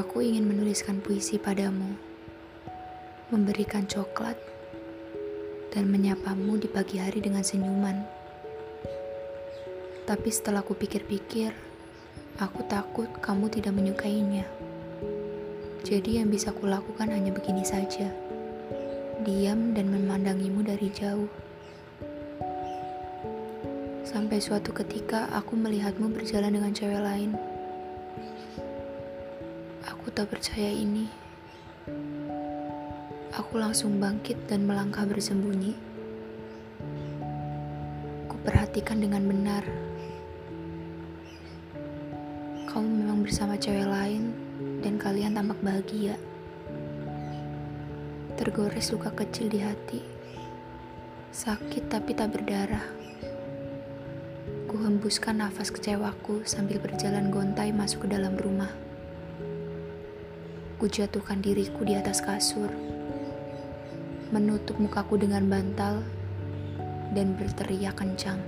Aku ingin menuliskan puisi padamu, memberikan coklat, dan menyapamu di pagi hari dengan senyuman. Tapi setelah ku pikir-pikir, aku takut kamu tidak menyukainya. Jadi yang bisa kulakukan hanya begini saja. Diam dan memandangimu dari jauh. Sampai suatu ketika aku melihatmu berjalan dengan cewek lain. Aku tak percaya ini. Aku langsung bangkit dan melangkah bersembunyi. Kuperhatikan dengan benar. Kamu memang bersama cewek lain dan kalian tampak bahagia. Tergores luka kecil di hati. Sakit tapi tak berdarah. Ku hembuskan nafas kecewaku sambil berjalan gontai masuk ke dalam rumah. Ku jatuhkan diriku di atas kasur, menutup mukaku dengan bantal, dan berteriak kencang.